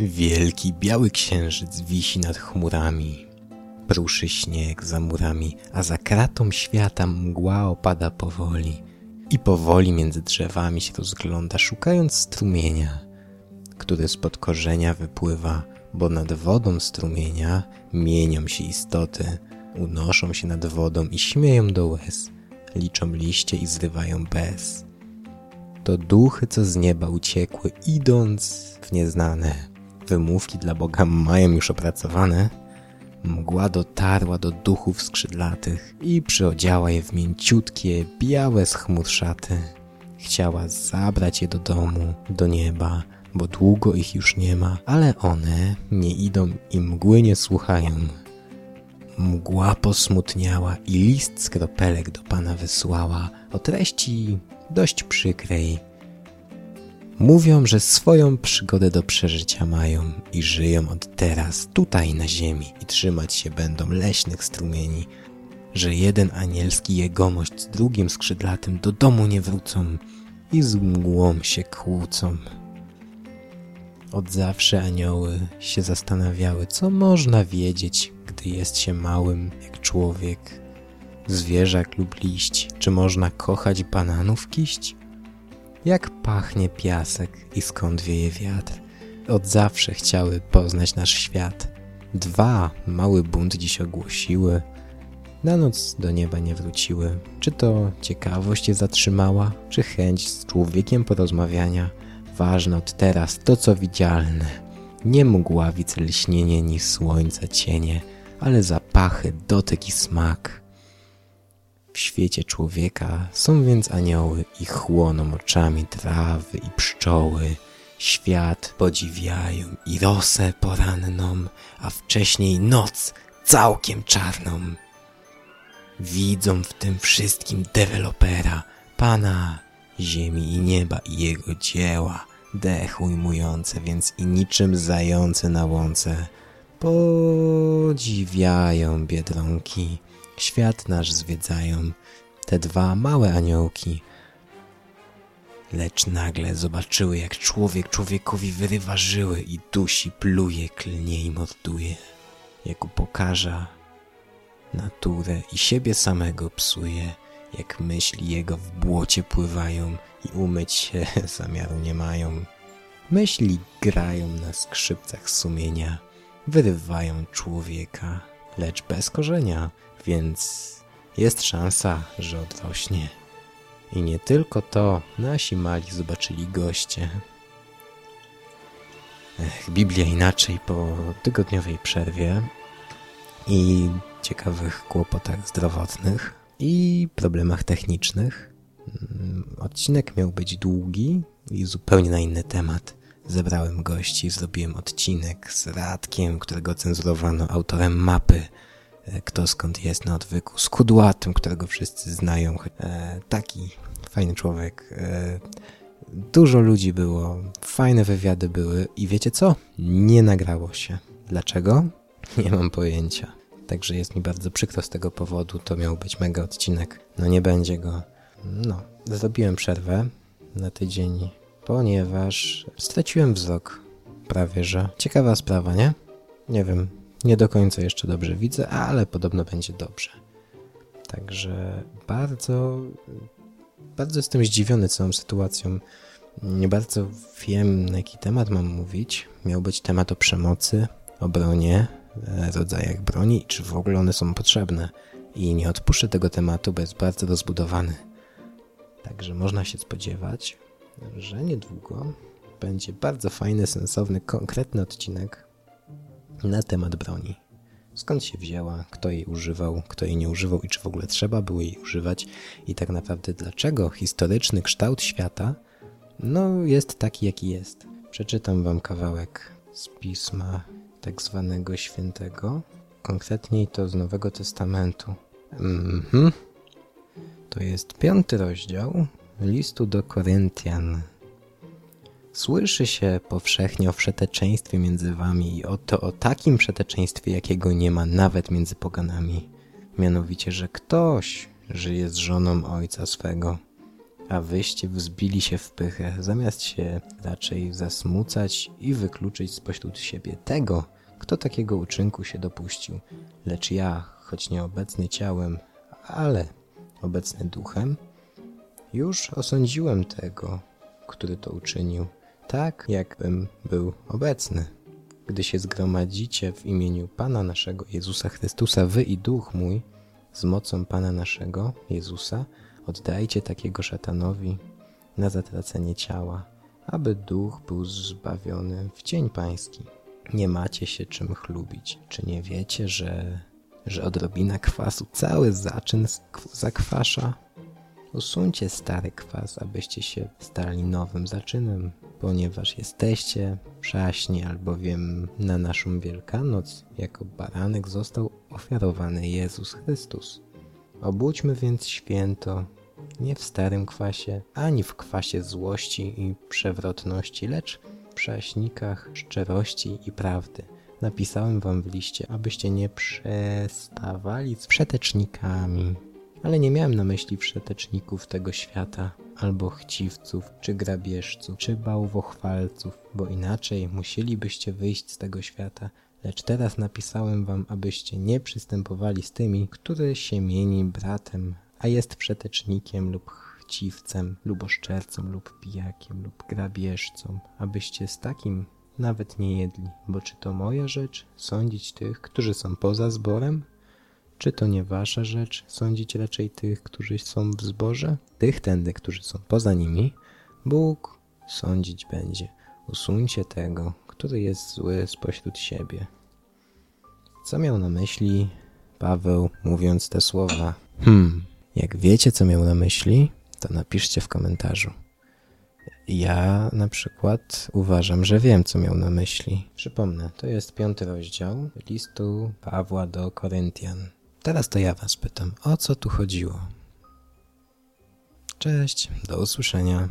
Wielki biały księżyc wisi nad chmurami. Pruszy śnieg za murami, a za kratą świata mgła opada powoli. I powoli między drzewami się rozgląda, szukając strumienia, który spod korzenia wypływa, bo nad wodą strumienia mienią się istoty, unoszą się nad wodą i śmieją do łez, liczą liście i zrywają bez. To duchy, co z nieba uciekły, idąc w nieznane. Wymówki dla Boga mają już opracowane. Mgła dotarła do duchów skrzydlatych i przyodziała je w mięciutkie, białe z szaty. Chciała zabrać je do domu, do nieba, bo długo ich już nie ma, ale one nie idą i mgły nie słuchają. Mgła posmutniała i list z kropelek do pana wysłała o treści dość przykrej. Mówią, że swoją przygodę do przeżycia mają i żyją od teraz tutaj na ziemi i trzymać się będą leśnych strumieni, że jeden anielski jegomość z drugim skrzydlatym do domu nie wrócą i z mgłą się kłócą. Od zawsze anioły się zastanawiały, co można wiedzieć, gdy jest się małym jak człowiek, zwierzak lub liść. Czy można kochać bananów kiść? Jak pachnie piasek i skąd wieje wiatr? Od zawsze chciały poznać nasz świat. Dwa mały bunt dziś ogłosiły. Na noc do nieba nie wróciły. Czy to ciekawość je zatrzymała, czy chęć z człowiekiem porozmawiania? Ważne od teraz to, co widzialne. Nie mgławic lśnienie, ni słońca cienie, ale zapachy, dotyk i smak. W świecie człowieka są więc anioły i chłoną oczami trawy i pszczoły. Świat podziwiają i rosę poranną, a wcześniej noc całkiem czarną. Widzą w tym wszystkim dewelopera, pana ziemi i nieba i jego dzieła, dech ujmujące, więc i niczym zające na łące. Podziwiają biedronki, świat nasz zwiedzają te dwa małe aniołki. Lecz nagle zobaczyły, jak człowiek człowiekowi wyrywa żyły i dusi, pluje, klnie i morduje, jak upokarza naturę i siebie samego psuje jak myśli jego w błocie pływają i umyć się zamiaru nie mają. Myśli grają na skrzypcach sumienia, wyrywają człowieka, lecz bez korzenia, więc jest szansa, że odrośnie. I nie tylko to, nasi mali zobaczyli goście. Ech, Biblia inaczej po tygodniowej przerwie i ciekawych kłopotach zdrowotnych i problemach technicznych. Mm, odcinek miał być długi i zupełnie na inny temat. Zebrałem gości, zrobiłem odcinek z Radkiem, którego cenzurowano, autorem mapy e, Kto skąd jest na odwyku, z Kudłatym, którego wszyscy znają. E, taki fajny człowiek. E, dużo ludzi było, fajne wywiady były i wiecie co? Nie nagrało się. Dlaczego? Nie mam pojęcia. Także jest mi bardzo przykro z tego powodu. To miał być mega odcinek. No nie będzie go. No, zrobiłem przerwę na tydzień, ponieważ straciłem wzrok. Prawie że. Ciekawa sprawa, nie? Nie wiem. Nie do końca jeszcze dobrze widzę, ale podobno będzie dobrze. Także bardzo, bardzo jestem zdziwiony całą sytuacją. Nie bardzo wiem, na jaki temat mam mówić. Miał być temat o przemocy, obronie, E, rodzajach broni i czy w ogóle one są potrzebne. I nie odpuszczę tego tematu, bo jest bardzo rozbudowany. Także można się spodziewać, że niedługo będzie bardzo fajny, sensowny, konkretny odcinek na temat broni. Skąd się wzięła, kto jej używał, kto jej nie używał i czy w ogóle trzeba było jej używać i tak naprawdę dlaczego historyczny kształt świata no jest taki jaki jest. Przeczytam wam kawałek z pisma tak zwanego świętego, konkretniej to z Nowego Testamentu. Mhm. To jest piąty rozdział listu do Koryntian. Słyszy się powszechnie o wszeteczeństwie między wami i oto o takim wszeteczeństwie, jakiego nie ma nawet między poganami. Mianowicie, że ktoś żyje z żoną ojca swego. a wyście wzbili się w pychę, zamiast się raczej zasmucać i wykluczyć spośród siebie tego, kto takiego uczynku się dopuścił. Lecz ja, choć nieobecny ciałem, ale obecny duchem, już osądziłem tego, który to uczynił, tak jakbym był obecny. Gdy się zgromadzicie w imieniu Pana naszego Jezusa Chrystusa, wy i duch mój, z mocą Pana naszego Jezusa, oddajcie takiego szatanowi na zatracenie ciała, aby duch był zbawiony w dzień pański. Nie macie się czym chlubić. Czy nie wiecie, że, że odrobina kwasu cały zaczyn zakwasza? Usuńcie stary kwas, abyście się stali nowym zaczynem, ponieważ jesteście przaśni, albowiem na naszą Wielkanoc jako baranek został ofiarowany Jezus Chrystus. Obudźmy więc święto nie w starym kwasie, ani w kwasie złości i przewrotności, lecz w prześnikach szczerości i prawdy. Napisałem wam w liście, abyście nie przestawali z przetecznikami. Ale nie miałem na myśli przeteczników tego świata, albo chciwców, czy grabieżców, czy bałwochwalców, bo inaczej musielibyście wyjść z tego świata. Lecz teraz napisałem wam, abyście nie przystępowali z tymi, który się mieni bratem, a jest przetecznikiem lub chciwcem, lub oszczercą, lub pijakiem, lub grabieżcą, abyście z takim nawet nie jedli, bo czy to moja rzecz sądzić tych, którzy są poza zborem? Czy to nie wasza rzecz sądzić raczej tych, którzy są w zborze? Tych tędy, którzy są poza nimi, Bóg sądzić będzie. Usuńcie tego, który jest zły spośród siebie. Co miał na myśli Paweł, mówiąc te słowa? Hmm, jak wiecie, co miał na myśli, to napiszcie w komentarzu. Ja na przykład uważam, że wiem, co miał na myśli. Przypomnę, to jest piąty rozdział listu Pawła do Koryntian. Teraz to ja was pytam, o co tu chodziło? Cześć, do usłyszenia.